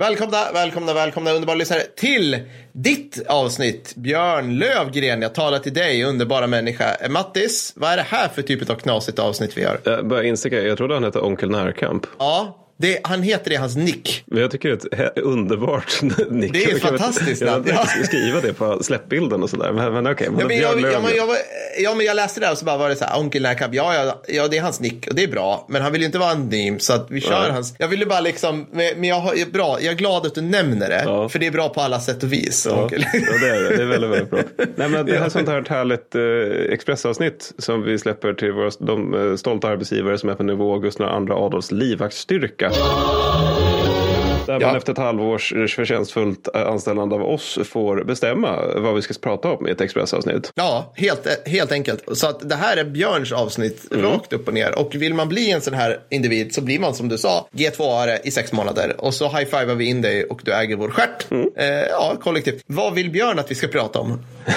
Välkomna, välkomna, välkomna underbara lyssnare till ditt avsnitt. Björn Lövgren, jag talar till dig, underbara människa. Eh, Mattis, vad är det här för typ av knasigt avsnitt vi gör? Jag börjar insticka, jag trodde han hette Onkel Närkamp. Ja, det, han heter det, hans nick. Men jag tycker det är ett underbart nick. Det är ett fantastiskt Jag namn. tänkte Ja. skriva det på släppbilden och sådär. Men, men okej, men Ja men jag, ja, jag, ja, men jag läste det och så bara var det så här, Onkel Närkamp, ja, ja, ja, det är hans nick och det är bra, men han vill ju inte vara anonym så att vi kör Nej. hans. Jag ville bara liksom, men jag har, bra, jag är glad att du nämner det, Ja. för det är bra på alla sätt och vis. Ja, Onkel. ja, det är det. Det är väldigt, väldigt bra. Nej, men det här är sånt här ett härligt eh, Expressavsnitt som vi släpper till våra, de eh, stolta arbetsgivare som är på nivå Gustav II Adolfs livvaktsstyrka. 中 Där Ja. man efter ett halvårs förtjänstfullt eh, anställande av oss får bestämma vad vi ska prata om i ett Expressavsnitt. Ja, helt, helt enkelt. Så att det här är Björns avsnitt Mm. rakt upp och ner. Och vill man bli en sån här individ så blir man som du sa G2-are i sex månader. Och så high-fivar vi in dig och du äger vår stjärt. Mm. Eh, ja, kollektivt. Vad vill Björn att vi ska prata om?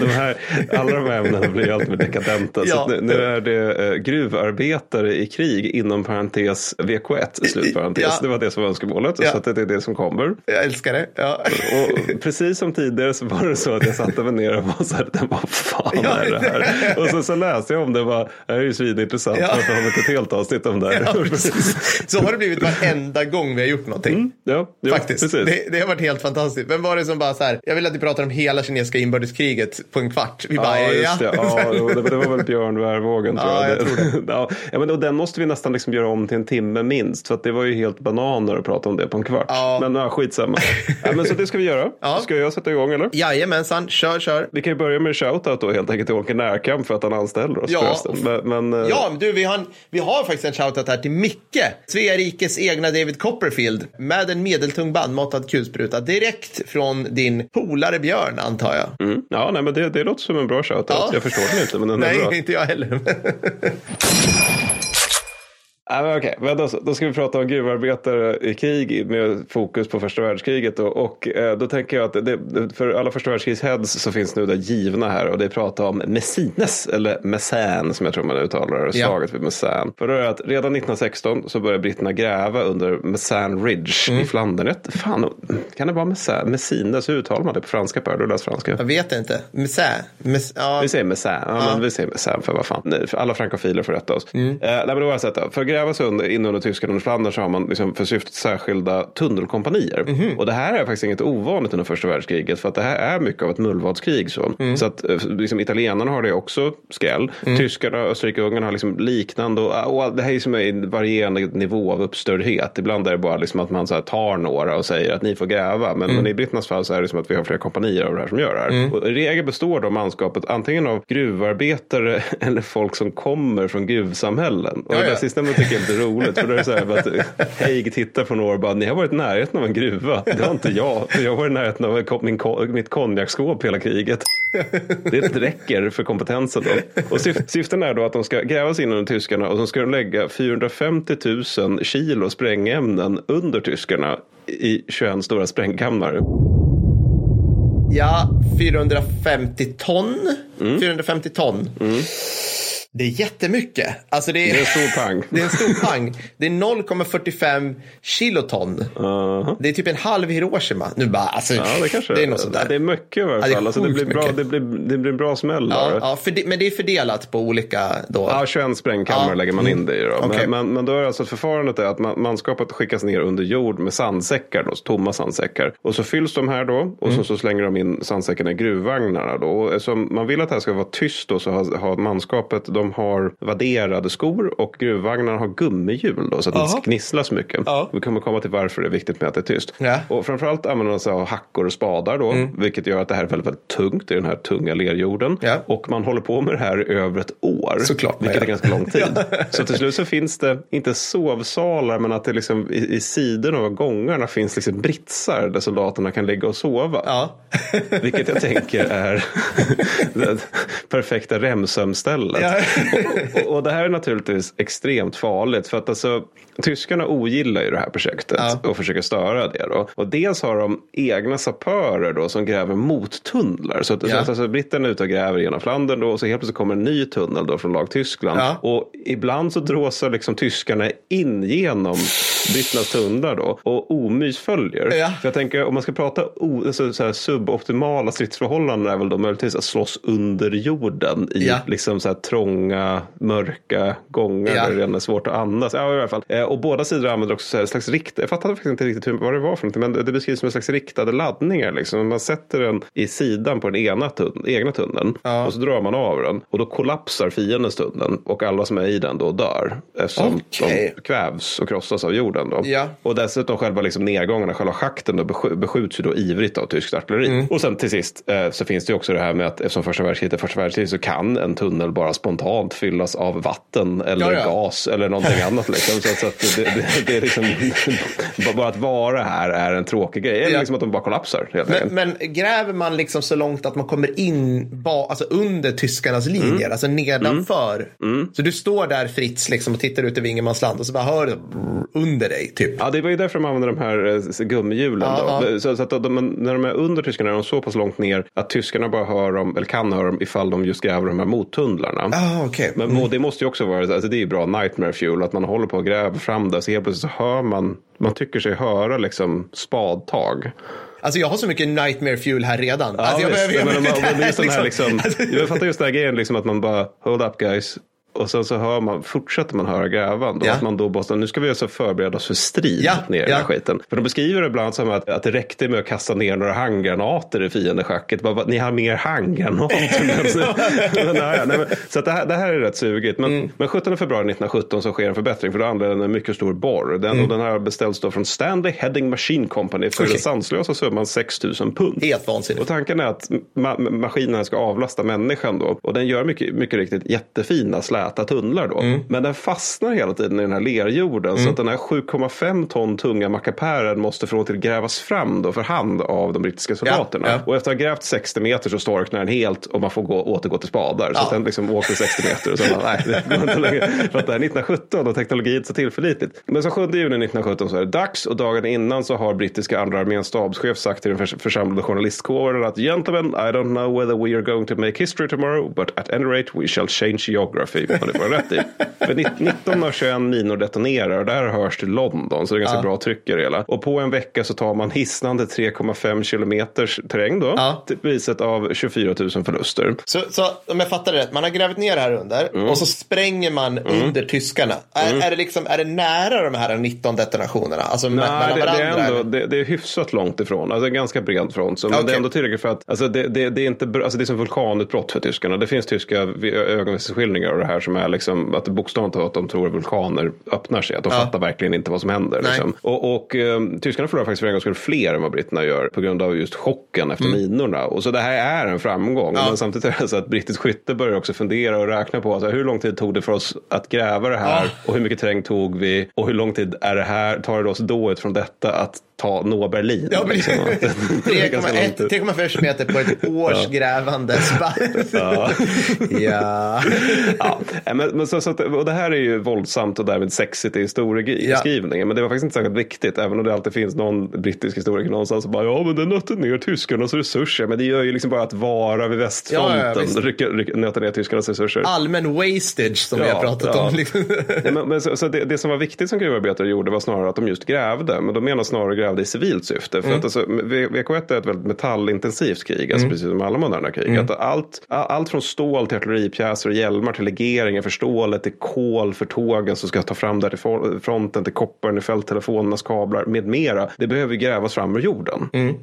De- här, alla de här ämnena blir allt mer dekadenta. Ja. Så att nu, nu är det eh, gruvarbetare i krig inom parentes VK1 slutparentes. Ja. Det var det som var önskemålet. Ja. Så att det är det som kommer. Jag älskar det. Ja. Och precis som tidigare så var det så att jag satte mig ner och var så här, "Men vad fan Ja. är det här? Och så, så läste jag om det och bara, det här är ju svinintressant. Ja. Varför har vi inte ett helt avsnitt om det här? Ja. Så har det blivit varenda gång vi har gjort någonting. Ja, ja, Faktiskt. Det, det har varit helt fantastiskt. Vem var det som bara så här, jag vill att vi pratar om hela kinesiska inbördeskriget på en kvart. Vi bara, Ja, just det. ja. Det, det var väl Björn Wärvågen tror Ja, jag. jag tror det. Ja, men och den måste vi nästan liksom göra om till en timme minst. För att det var ju helt bananer att prata om det på en kvart. Ja. Men ja, skitsamma. ja, men så det ska vi göra. Ja. Ska jag sätta igång eller? Jajamensan, kör, kör. Vi kan ju börja med shoutout då helt enkelt till Åke Närkamp för att han anställer oss Ja. förresten. Men, men, eh, Ja, men du, vi har, en, vi har faktiskt en shoutout här till Micke, Svea rikes egna David Copperfield, med en medeltung bandmatad kulspruta direkt från din polare Björn, antar jag. Mm. Ja, nej, men det, det låter som en bra shoutout. Ja. Jag förstår den inte, men den är bra. Nej, inte jag heller. Ja, okej, men då, då ska vi prata om gruvarbetare i krig med fokus på första världskriget. Då. Och eh, då tänker jag att det, för alla första världskrigsheads så finns nu det givna här och det är prata om Messines, eller Messan som jag tror man uttalar det, Ja. slaget vid Messan. För då är det att redan 1916 så börjar britterna gräva under Messan Ridge Mm. i Flandern. Fan, kan det vara Messan? Messines, hur uttalar man det på franska? Per, du läser franska. jag vet inte. Messä? Mess, ja. Vi säger Messin. Ja, Men vi säger Messin för vad fan. Nej, för alla frankofiler får rätta oss. Eh, nej, men det var så att för in under Tyskland och Flandern så har man liksom för syftet särskilda tunnelkompanier. Och det här är faktiskt inget ovanligt under första världskriget för att det här är mycket av ett mullvadskrig. Så, så att eh, liksom, italienarna har det också skräll. Tyskarna, Österrike-Ungarna har liksom liknande och, och det här är som en varierande nivå av uppstördhet. Ibland är det bara liksom att man så tar några och säger att ni får gräva. Men, men i britternas fall så är det som att vi har flera kompanier av det här som gör det här. Och I regel består då manskapet antingen av gruvarbetare eller folk som kommer från gruvsamhällen. Och Ja, det där ja. tycker lite roligt. För då är det så här att Haig tittar på några och bara, ni har varit i närheten av en gruva. Det har inte jag. För jag varit i närheten av min, mitt konjakskåp hela kriget. Det räcker för kompetensen då. Och syf- syften är då att de ska gräva sig in under tyskarna och så ska de lägga 450 000 kilo sprängämnen under tyskarna i 21 stora sprängkammare. Ja, 450 ton. Mm. 450 ton. Det är jättemycket. Alltså det är, Det är en stor pang. det är en stor pang. Det är 0,45 kiloton. Uh-huh. Det är typ en halv Hiroshima. Nu bara, alltså, Ja, det kanske det är något sånt där. Det är mycket i varje Ja, det fall. Alltså, det, blir bra, mycket. det, blir, det blir en bra smäll. Ja, ja för men det är fördelat på olika då. Ja, 21 sprängkammare Ja. lägger man in det i. Då. Okej. Men, men, men då är alltså förfarandet är att man, manskapet skickas ner under jord med sandsäckar, då, tomma sandsäckar. Och så fylls de här då och Mm. så, så slänger de in sandsäckarna i gruvvagnarna. Då. Och eftersom man vill att det här ska vara tyst då, så har, har manskapet de har vadderade skor och gruvvagnarna har gummihjul då, så att det Jaha. inte gnisslar så mycket. Ja. Vi kommer komma till varför det är viktigt med att det är tyst. Ja. Och framförallt använder man sig av hackor och spadar då, vilket gör att det här är väldigt, väldigt tungt i den här tunga lerjorden. Ja. Och man håller på med det här i över ett år. Såklart Vilket är ganska lång tid. Så till slut så finns det, inte sovsalar, men att det liksom i, i sidorna av gångarna finns liksom britsar där soldaterna kan ligga och sova. Ja. Vilket jag tänker är det perfekta remsömstället. Ja. Och, och, det här är naturligtvis extremt farligt. För att alltså, tyskarna ogillar ju det här projektet Ja. och försöker störa det. Då. Och dels har de egna sapörer då, som gräver mottunnlar. Så att, Ja. så att alltså, britterna är ute och gräver genom Flandern då, och så helt plötsligt kommer en ny tunnel då från lag Tyskland. Ja. Och ibland så dråsar liksom tyskarna in genom britternas tunnlar då och omys följer. Ja. För jag tänker om man ska prata o, alltså, så här, suboptimala stridsförhållanden är väl då möjligtvis att slåss under jorden i Ja. liksom så här trånga, mörka gångar Ja. där det är svårt att andas. Ja, i alla fall. Eh, Och båda sidor använder också så här, slags rikt. Jag fattade faktiskt inte riktigt hur, vad det var för någonting, men det beskrivs som en slags riktade laddningar. Liksom. Man sätter den i sidan på den ena tun- egna tunneln Ja. och så drar man av den och då kollapsar fiendens tunneln och alla som är i den då dör eftersom Okej. de kvävs och krossas av jorden. Då. Ja. Och dessutom själva liksom nedgångarna, själva schakten då beskj- beskjuts ju då ivrigt av tyskt artilleri. Mm. Och sen till sist eh, så finns det ju också det här med att eftersom första världskriget är första världskriget så kan en tunnel bara spontant fyllas av vatten eller Ja, ja. gas eller någonting annat. Liksom. Så, så att det, det, det är liksom, bara att vara här är en tråkig grej. Eller liksom att de bara kollapsar. Helt Men, men gräver man liksom så långt att man kommer in ba, alltså under tyskarnas linjer, Mm. alltså nedanför. Så du står där Fritz liksom och tittar ut över ingenmansland och så bara hör under dig typ. Ja, det var ju därför de använde de här eh, gummihjulen. Ja, då. Så, så att de, när de är under tyskarna är de så pass långt ner att tyskarna bara hör dem, eller kan höra dem ifall de just gräver de här mottunnlarna. Ah, okej. Men och det måste ju också vara, alltså det är ju bra nightmare fuel, att man håller på och gräver fram det så helt plötsligt så hör man, man tycker sig höra liksom spadtag. Alltså jag har så mycket nightmare fuel här redan. Ja, alltså, jag visst. behöver- Men, men, det men, men här just den här liksom, alltså- jag fattar just den här grejen liksom att man bara, hold up guys. Och sen så hör man, fortsätter man höra grävande. Ja. Att man då måste, nu ska vi alltså förbereda oss för strid Ja, ner i den ja. här skiten. För de beskriver det ibland som att, att det räckte med att kasta ner några handgranater i fiendeschacket. Bara, ni har mer handgranater. men, så det, här, det här är rätt sugigt. Men, Mm. men 17 februari 1917 så sker en förbättring. För då använder den en mycket stor borr. Den, Och den här beställs då från Stanley Heading Machine Company för Mm. Okej. den sanslösa summan 6 000 pund. Helt vansinnigt. Och tanken är att ma- maskinen ska avlasta människan då. Och den gör mycket, mycket riktigt jättefina släta tunnlar då. Mm. Men den fastnar hela tiden i den här lerjorden. Så att den här 7,5 ton tunga mackapären måste från och till grävas fram då för hand av de brittiska soldaterna. ja. Och efter att ha grävt 60 meter så storknar den helt och man får gå, återgå till spadar. Så Ja. att den liksom åker 60 meter och så bara, nej, det går inte längre. För att det här är 1917 och teknologin så tillförlitligt. Men så 7 juni 1917 så är det dags och dagen innan så har brittiska andra arméns stabschef sagt till den förs- församlade journalistkåren att gentlemen, I don't know whether we are going to make history tomorrow, but at any rate we shall change geography. Och det får han rätt i. För 19 av 21 minor detonerar och det här hörs till London så det är ganska bra tryck i det hela. Och på en vecka så tar man hisnande 3,5 kilometers terräng då. Ja. Till priset av 24 000 förluster. Så, så om jag fattar det rätt, man har grävt ner här under Mm. och så spränger man under tyskarna. Är, är, det liksom, är det nära de här 19 detonationerna? Alltså Nej, mellan det, det, varandra? är ändå, det, det är hyfsat långt ifrån. Alltså en ganska bred front. Så, men det är ändå tillräckligt för att alltså det, det, det är inte, alltså det är som vulkanutbrott för tyskarna. Det finns tyska vi- ögonvittnesskildringar av det här som är liksom att det bokstavligt talat de tror att vulkaner öppnar sig. Att de Ja. fattar verkligen inte vad som händer. Liksom. Och, och eh, tyskarna förlorar faktiskt för en gångs skull fler än vad britterna gör på grund av just chocken efter minorna. Och så det här är en framgång. Mm. Ja. Men samtidigt är det så att brittiskt skytte börjar också fundera och räkna på alltså, hur lång tid tog det för oss att gräva det här Ja. och hur mycket terräng tog vi och hur lång tid är det här, tar det oss då utifrån detta att ta nå Berlin? Ja, liksom. Det är ganska lång 3,1 tid. 3,5 kilometer på ett års grävande. Så bara- ja. ja, men, men så, så att, och det här är ju våldsamt och därmed sexigt i historieskrivningen. Men det var faktiskt inte särskilt viktigt. Även om det alltid finns någon brittisk historiker någonstans som bara ja men det nötte ner tyskarnas resurser. Men det gör ju liksom bara att vara vid Ja, ja, västfronten. visst. rycker, rycker, nöter ner tyskarnas resurser. Allmän wastage som vi Ja, har pratat ja. om. Liksom. Men, men, så, så det, det som var viktigt som gruvarbetare gjorde var snarare att de just grävde. Men de menar snarare grävde i civilt syfte. För Mm. att alltså, V- VK1 är ett väldigt metallintensivt krig. Alltså precis som alla moderna krig. Mm. Att allt, allt från stål till artilleripjäser och hjälmar till legeringar för stålet till kol för tågen som ska ta fram där till fronten till kopparn i fälttelefonernas kablar med mera. Det behöver grävas fram ur jorden. Mm,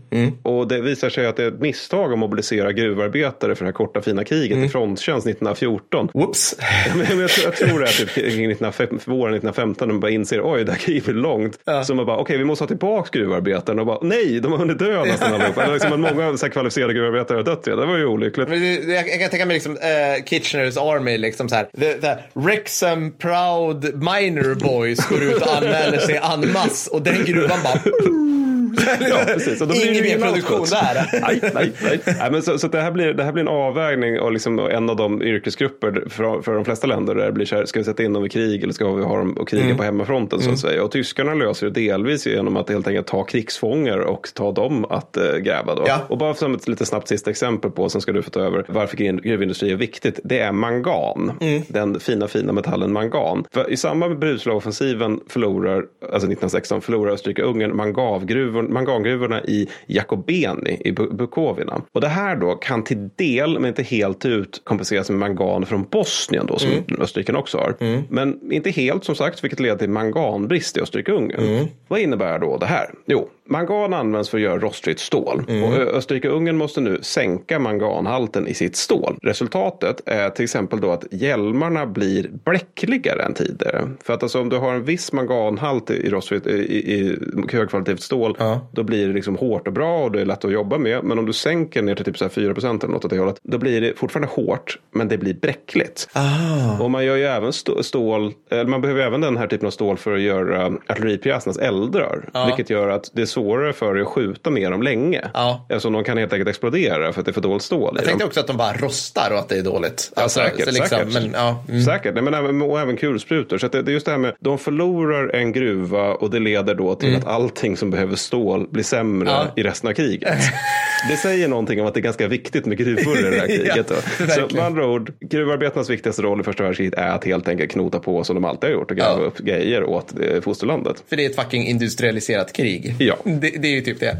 Och det visar sig att det är ett misstag att mobilisera gruvarbetare för det här korta fina kriget Mm. i fronttjänst 1914. Whoops. Men jag, tror, jag tror det är typ kring 1905, våren 1915 när man bara inser oj det här kriget blir långt. Ja. Så man bara okej vi måste ha tillbaka gruvarbetarna och bara nej de har hunnit dö nästan allihopa. Eller liksom att många så här kvalificerade gruvarbetare har dött redan. Det var ju olyckligt. Men det, jag, jag kan tänka mig liksom, eh, Kitcheners Army, liksom så här. The, the Wrexham Proud Minor Boys går ut och anmäler sig en masse och den gruvan bara Ja, precis. Och då blir Ingen mer produktion där. nej, nej, nej. nej men så, så det, här blir, det här blir en avvägning och liksom en av de yrkesgrupper för, för de flesta länder där det blir så här, ska vi sätta in dem i krig eller ska vi ha dem och kriga Mm. på hemmafronten så att säga. Och tyskarna löser det delvis genom att helt enkelt ta krigsfångar och ta dem att eh, gräva då. Ja. Och bara som ett lite snabbt sista exempel på, sen ska du få ta över varför gruv- gruvindustri är viktigt. Det är mangan. Mm. Den fina, fina metallen mangan. För i samband med Bredslow-offensiven förlorar, alltså 1916, förlorar Österrike-Ungern mangavgruvor- mangangruvorna i Jakobeni i Bu- Bukovina. Och det här då kan till del, men inte helt ut, kompenseras med mangan från Bosnien då, som Mm. Österrike också har. Men inte helt som sagt, vilket leder till manganbrist i Österrike-Ungern. Mm. Vad innebär då det här? Jo, mangan används för att göra rostfritt stål. Mm. Och Österrike-Ungern måste nu sänka manganhalten i sitt stål. Resultatet är till exempel då att hjälmarna blir bräckligare än tidigare. För att alltså om du har en viss manganhalt i, rostfritt, i, i, högkvalitativt stål, Ja. då blir det liksom hårt och bra och det är lätt att jobba med. Men om du sänker ner till typ så här 4% eller något åt det hållet, då blir det fortfarande hårt, men det blir bräckligt. Ah. Och man gör ju även stå- stål, eller man behöver även den här typen av stål för att göra artilleripjäsernas eldrör. Ja. Vilket gör att det är svårare för dig att skjuta med dem länge. Ja. Eftersom de kan helt enkelt explodera för att det är för dåligt stål Jag tänkte dem. också att de bara rostar och att det är dåligt. Ja, säkert, så liksom, säkert. Men, ja, mm. Säkert, Nej, men även, och även kulsprutor. Så det, det är just det här med, de förlorar en gruva och det leder då till att allting som behöver stål blir sämre Mm. Ja. i resten av kriget. det säger någonting om att det är ganska viktigt med gruvor i det här kriget. Ja, så med andra ord, gruvarbetarnas viktigaste roll i första världskriget är att helt enkelt knota på som de alltid har gjort och gräva Ja. upp grejer åt eh, fosterlandet. För det är ett fucking industrialiserat krig. Ja. Det, det är ju typ det.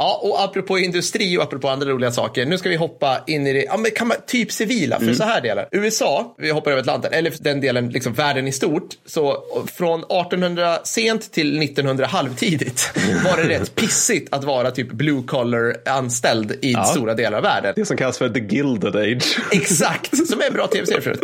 Ja, och apropå industri och apropå andra roliga saker. Nu ska vi hoppa in i det, ja men kan man, typ civila, för så här delar. USA, vi hoppar över Atlanten, eller den delen, liksom världen i stort. Så från 1800 sent till 1900 halvtidigt var det rätt pissigt att vara typ blue collar anställd i stora delar av världen. Det som kallas för the gilded age. Exakt, som är en bra tv-serie förut.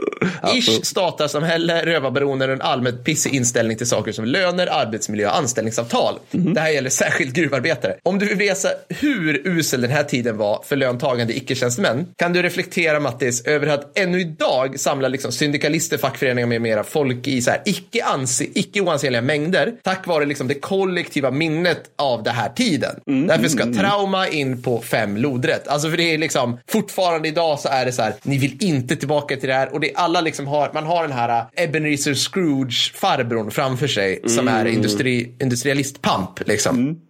Ish, statarsamhälle, rövarbaroner och en allmänt pissig inställning till saker som löner, arbetsmiljö och anställningsavtal. Det här gäller särskilt gruvarbetare. Om du vill veta hur usel den här tiden var för löntagande icke-tjänstemän kan du reflektera Mattis över att ännu idag samlar liksom syndikalister, fackföreningar med mera folk i så här icke, anse, icke oansenliga mängder tack vare liksom det kollektiva minnet av den här tiden. Därför ska trauma in på fem lodrätt. Alltså för det är liksom fortfarande idag så är det så här, ni vill inte tillbaka till det här och det är alla liksom har, man har den här äh, Ebenezer Scrooge farbrorn framför sig som är industri, industrialistpamp liksom.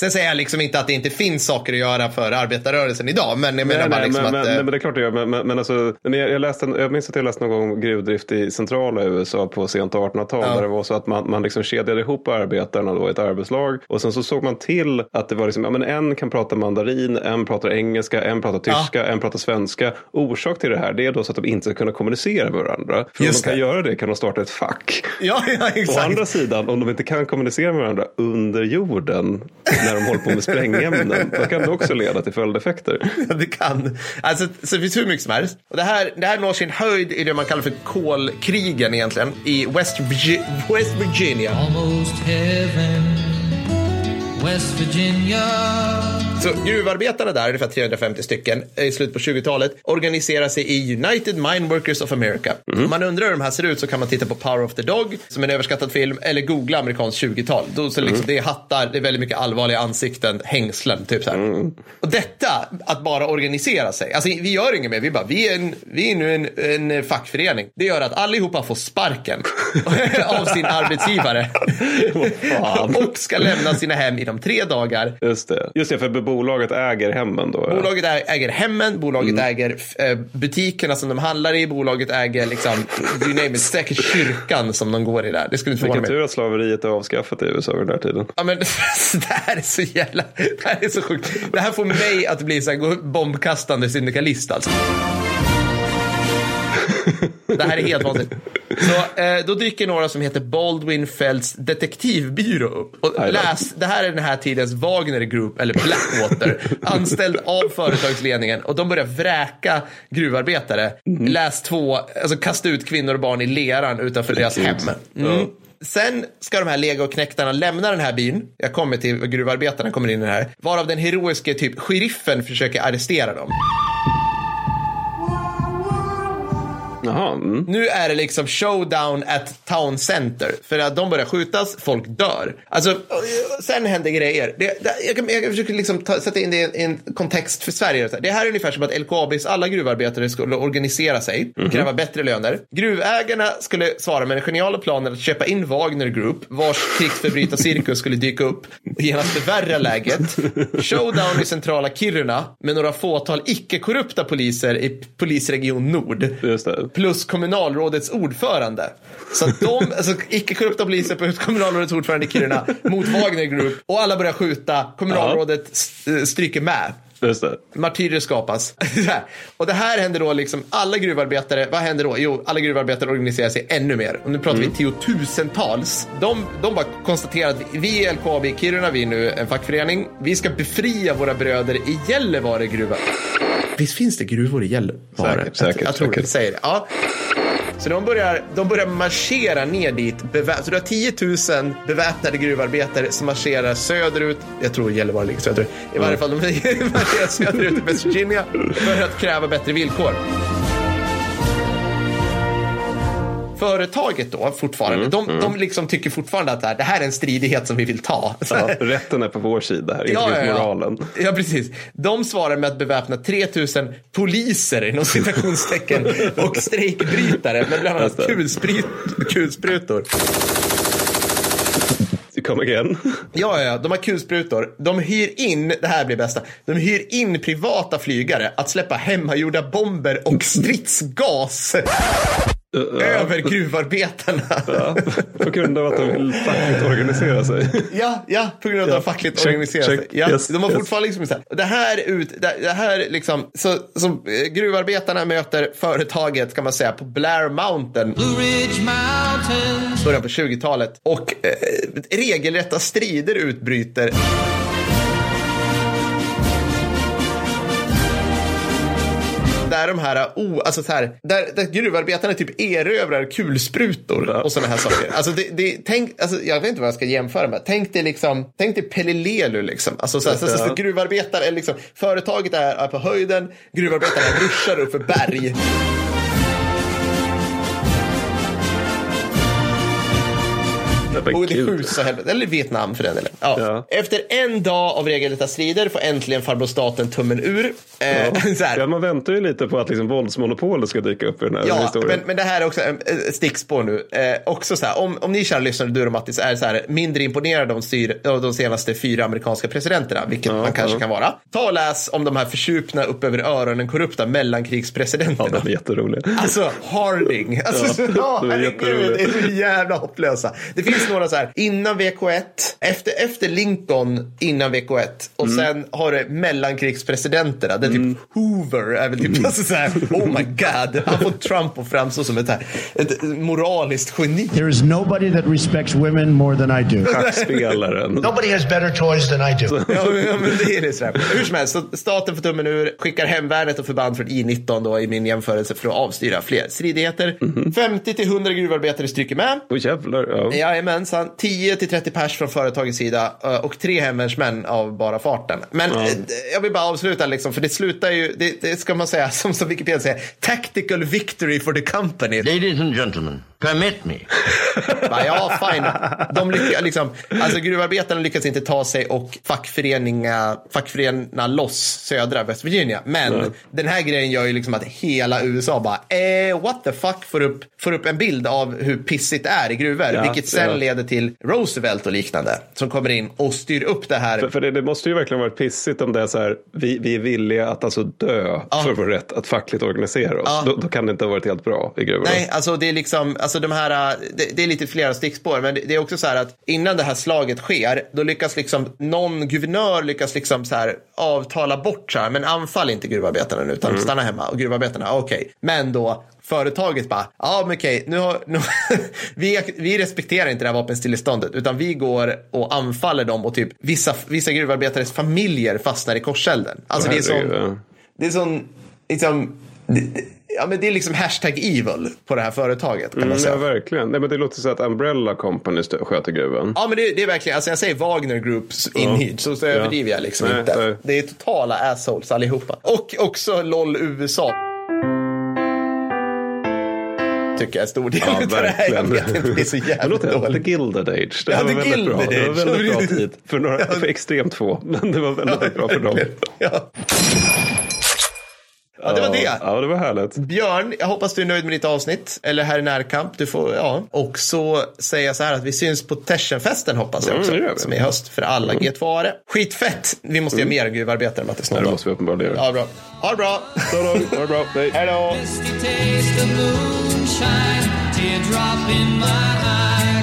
Sen säger jag liksom inte att det inte finns saker att göra för arbetarrörelsen idag, men jag menar Nej, bara nej, liksom men, att... men, eh, nej, men det är klart det gör. Men, men, men alltså, jag, jag, läste, jag minns att jag läste någon gång gruvdrift i centrala USA på sent 1800-tal. Ja. Där det var så att man, man liksom kedjade ihop arbetarna då i ett arbetslag. Och sen så såg man till att det var liksom, ja, men en kan prata mandarin, en pratar engelska, en pratar tyska, en pratar svenska. Orsak till det här det är då så att de inte ska kunna kommunicera med varandra. För Just om de kan det. göra det kan de starta ett fack. Ja, ja, Å exakt. andra sidan, om de inte kan kommunicera med varandra under jorden när de håller på med sprängämnen, då kan det också leda till följdeffekter. Ja, det kan. Alltså, så det finns hur mycket som helst. Och det, här, det här når sin höjd i det man kallar för kolkrigen egentligen i West, Virgi- West Virginia. West Virginia. Så gruvarbetarna där, ungefär 350 stycken, i slutet på 20-talet, organiserar sig i United Mine Workers of America. Om man undrar hur de här ser ut så kan man titta på Power of the Dog, som är en överskattad film, eller googla amerikanskt 20-tal. Då, så liksom, Det är hattar, det är väldigt mycket allvarliga ansikten, hängslen, typ så här. Och detta, att bara organisera sig, alltså vi gör inget mer, vi bara, vi är, en, vi är nu en, en fackförening. Det gör att allihopa får sparken av sin arbetsgivare. och ska lämna sina hem inom tre dagar Just det. Just det, för bolaget äger hemmen då. ja. Bolaget äger hemmen, bolaget äger eh, butikerna som de handlar i, bolaget äger liksom, you name it, säkert kyrkan som de går i där. Det skulle inte Vilken tur att slaveriet är avskaffat i USA vid den här tiden. Ja, men, det här är så jävla, det här är så sjukt. Det här får mig att bli så här bombkastande syndikalist alltså. Det här är helt vansinnigt. Så eh, då dyker några som heter Baldwin Felts detektivbyrå upp. Och läs, det här är den här tidens Wagner Group, eller Blackwater, anställd av företagsledningen. Och de börjar vräka gruvarbetare. Mhm. Läs två, alltså kasta ut kvinnor och barn i leran utanför deras hem. Mm. Sen ska de här legoknektarna lämna den här byn. Jag kommer till gruvarbetarna kommer in i det här. Varav den heroiske typ sheriffen försöker arrestera dem. Jaha. Mm. Nu är det liksom showdown at town center. För att de börjar skjutas, folk dör. Alltså, sen händer grejer. Det, det, jag, jag försöker liksom ta, sätta in det i en, kontext för Sverige. Det här är ungefär som att LKABs alla gruvarbetare skulle organisera sig, Mhm. kräva bättre löner. Gruvägarna skulle svara med den geniala planen att köpa in Wagner Group, vars krigsförbrytarcirkus skulle dyka upp och genast förvärra läget. Showdown i centrala Kiruna med några fåtal icke-korrupta poliser i polisregion Nord Just det. Plus kommunalrådets ordförande. Så att de, alltså icke-korrupta poliser plus kommunalrådets ordförande i Kiruna mot Wagner Group och alla börjar skjuta. Kommunalrådet st- stryker med. Martyrer skapas. och det här händer då liksom, alla gruvarbetare, vad händer då? Jo, alla gruvarbetare organiserar sig ännu mer. Och nu pratar vi tiotusentals. De, de bara konstaterar att vi är LKAB i Kiruna, vi är nu en fackförening. Vi ska befria våra bröder i Gällivare gruva. Visst finns det gruvor i Gällivare? Säkert, säkert, jag, tror säkert. det säger det. Ja. Så de börjar, de börjar marschera ner dit. Så du har 10 000 beväpnade gruvarbetare som marscherar söderut. Jag tror Gällivare ligger söderut. I varje fall, de marscherar söderut i West Virginia för att kräva bättre villkor. Företaget då, fortfarande, de, de liksom tycker fortfarande att det här, det här är en stridighet som vi vill ta. Ja, rätten är på vår sida här, inte minst moralen. Ja, precis. De svarar med att beväpna 3000 poliser inom citationstecken och strejkbrytare med bland annat kulsprit, kulsprutor. Come again. Ja, ja, ja, de har kulsprutor. De hyr in, det här blir bästa, de hyr in privata flygare att släppa hemmagjorda bomber och stridsgas över gruvarbetarna. Ja, på grund av att de vill fackligt organisera sig. Ja, ja, på grund av att Ja. de fackligt Check, organiserar check. sig. Ja, Yes, de har yes. fortfarande liksom så här, det här ut, det, här liksom, så, som eh, gruvarbetarna möter företaget kan man säga på Blair Mountain Blue Ridge Mountains. början på 20-talet och eh, regelrätta strider utbryter. Där de här, oh, alltså så här, där, där gruvarbetarna typ erövrar kulsprutor och sådana här saker. Alltså det, det, tänk, alltså jag vet inte vad jag ska jämföra med. Tänk dig liksom, tänk dig Pelle Lelu liksom. Alltså så, här, så, så, så, gruvarbetare, liksom, företaget är, är på höjden, gruvarbetarna ruschar upp för berg. Och det skjuts. Eller Vietnam för den delen. Ja. Ja. Efter en dag av regelrätta strider får äntligen farbror staten tummen ur. Eh. Ja, man väntar ju lite på att liksom våldsmonopolet ska dyka upp i den här Ja, historien. men, men det här är också ett stickspår nu. Eh, också så här, om, om ni kära lyssnare, du och Mattis, är så här, mindre imponerade av, styr, av de senaste fyra amerikanska presidenterna, vilket man kanske ja. kan vara. Ta och läs om de här försupna upp över öronen korrupta ja, mellankrigspresidenterna. de är jätteroliga. Alltså Harding. Alltså, Ja, så, ja, de är herregud, är så jävla hopplösa. Det finns några så här, innan VK1, efter, efter Lincoln, innan VK1 och Mm. sen har du mellankrigspresidenterna. Det är typ Hoover, är väl typ alltså så här, oh my god, han får Trump att framstå som ett, här, ett moraliskt geni. There is nobody that respects women more than I do. Schackspelaren. Nobody has better toys than I do. Ja, men, ja, men det är det så här. Hur som helst, så staten får tummen ur, skickar hemvärnet och förband från I-19 då i min jämförelse för att avstyra fler stridigheter. Mhm. 50 till 100 gruvarbetare stryker med. Åh jävlar. Ja. Jajamensan, 10 till 30 pers från företagets sida eh, och tre hemvärnsmän av bara farten. Men eh, jag vill bara avsluta liksom, för det slutar ju, det, det ska man säga, som, som Wikipedia säger, tactical victory for the company. Ladies and gentlemen, permit me. Bara, ja, fine. De lyckas, liksom, alltså gruvarbetarna lyckas inte ta sig och fackföreninga, fackförena loss södra West Virginia. Men den här grejen gör ju liksom att hela USA bara, eh, what the fuck, får upp, får upp en bild av hur pissigt det är i gruvor. Ja, vilket sen ja. leder till Roosevelt och liknande. Som kommer in och styr upp det här. För, för det, det måste ju verkligen varit pissigt om det är så här, vi, vi är villiga att alltså dö för vår rätt att fackligt organisera oss. Ja. Då, då kan det inte ha varit helt bra i gruvorna. Nej, alltså det är liksom, alltså de här, äh, det, det är lite flera stickspår, men det, är också så här att innan det här slaget sker, då lyckas liksom någon guvernör lyckas liksom så här avtala bort så här, men anfall inte gruvarbetarna nu, utan stanna hemma. Och gruvarbetarna, okej. Men då, företaget bara, ja men okej, nu har, nu, vi, vi respekterar inte det här vapenstilleståndet, utan vi går och anfaller dem och typ vissa, vissa gruvarbetares familjer fastnar i korselden. Alltså det är sån, det är sån, liksom, det, ja men det är liksom hashtag evil på det här företaget kan Mm, ja, verkligen. Nej, men det låter så att Umbrella Company sköter gruvan. Ja men det, det är verkligen, alltså jag säger Wagner Groups inhyrd så, så Ja. överdriver jag liksom Nej, inte. nej. Det är totala assholes allihopa. Och också LOL USA. tycker jag är stor del Ja, av det här. Jag vet inte, det är så jävligt låt det, The dåligt. Gilded Age. Det Ja, var The väldigt bra. Det var väldigt bra tid. För, några, för extremt få. Men det var väldigt bra för dem. Ja. Ja, det var det. Ja, det var härligt. Björn, jag hoppas du är nöjd med ditt avsnitt. Eller här i närkamp. Du får, ja. Och så säger jag så här att vi syns på Tersenfesten hoppas jag Mm, också. det gör vi. som är i höst för alla G2-are. Skitfett! Vi måste göra mer gruvarbetare Mattis. det måste vi uppenbarligen göra. Ja, bra. Ha det bra! Ha det bra. Hej. Hej då! Teardrop in my eye,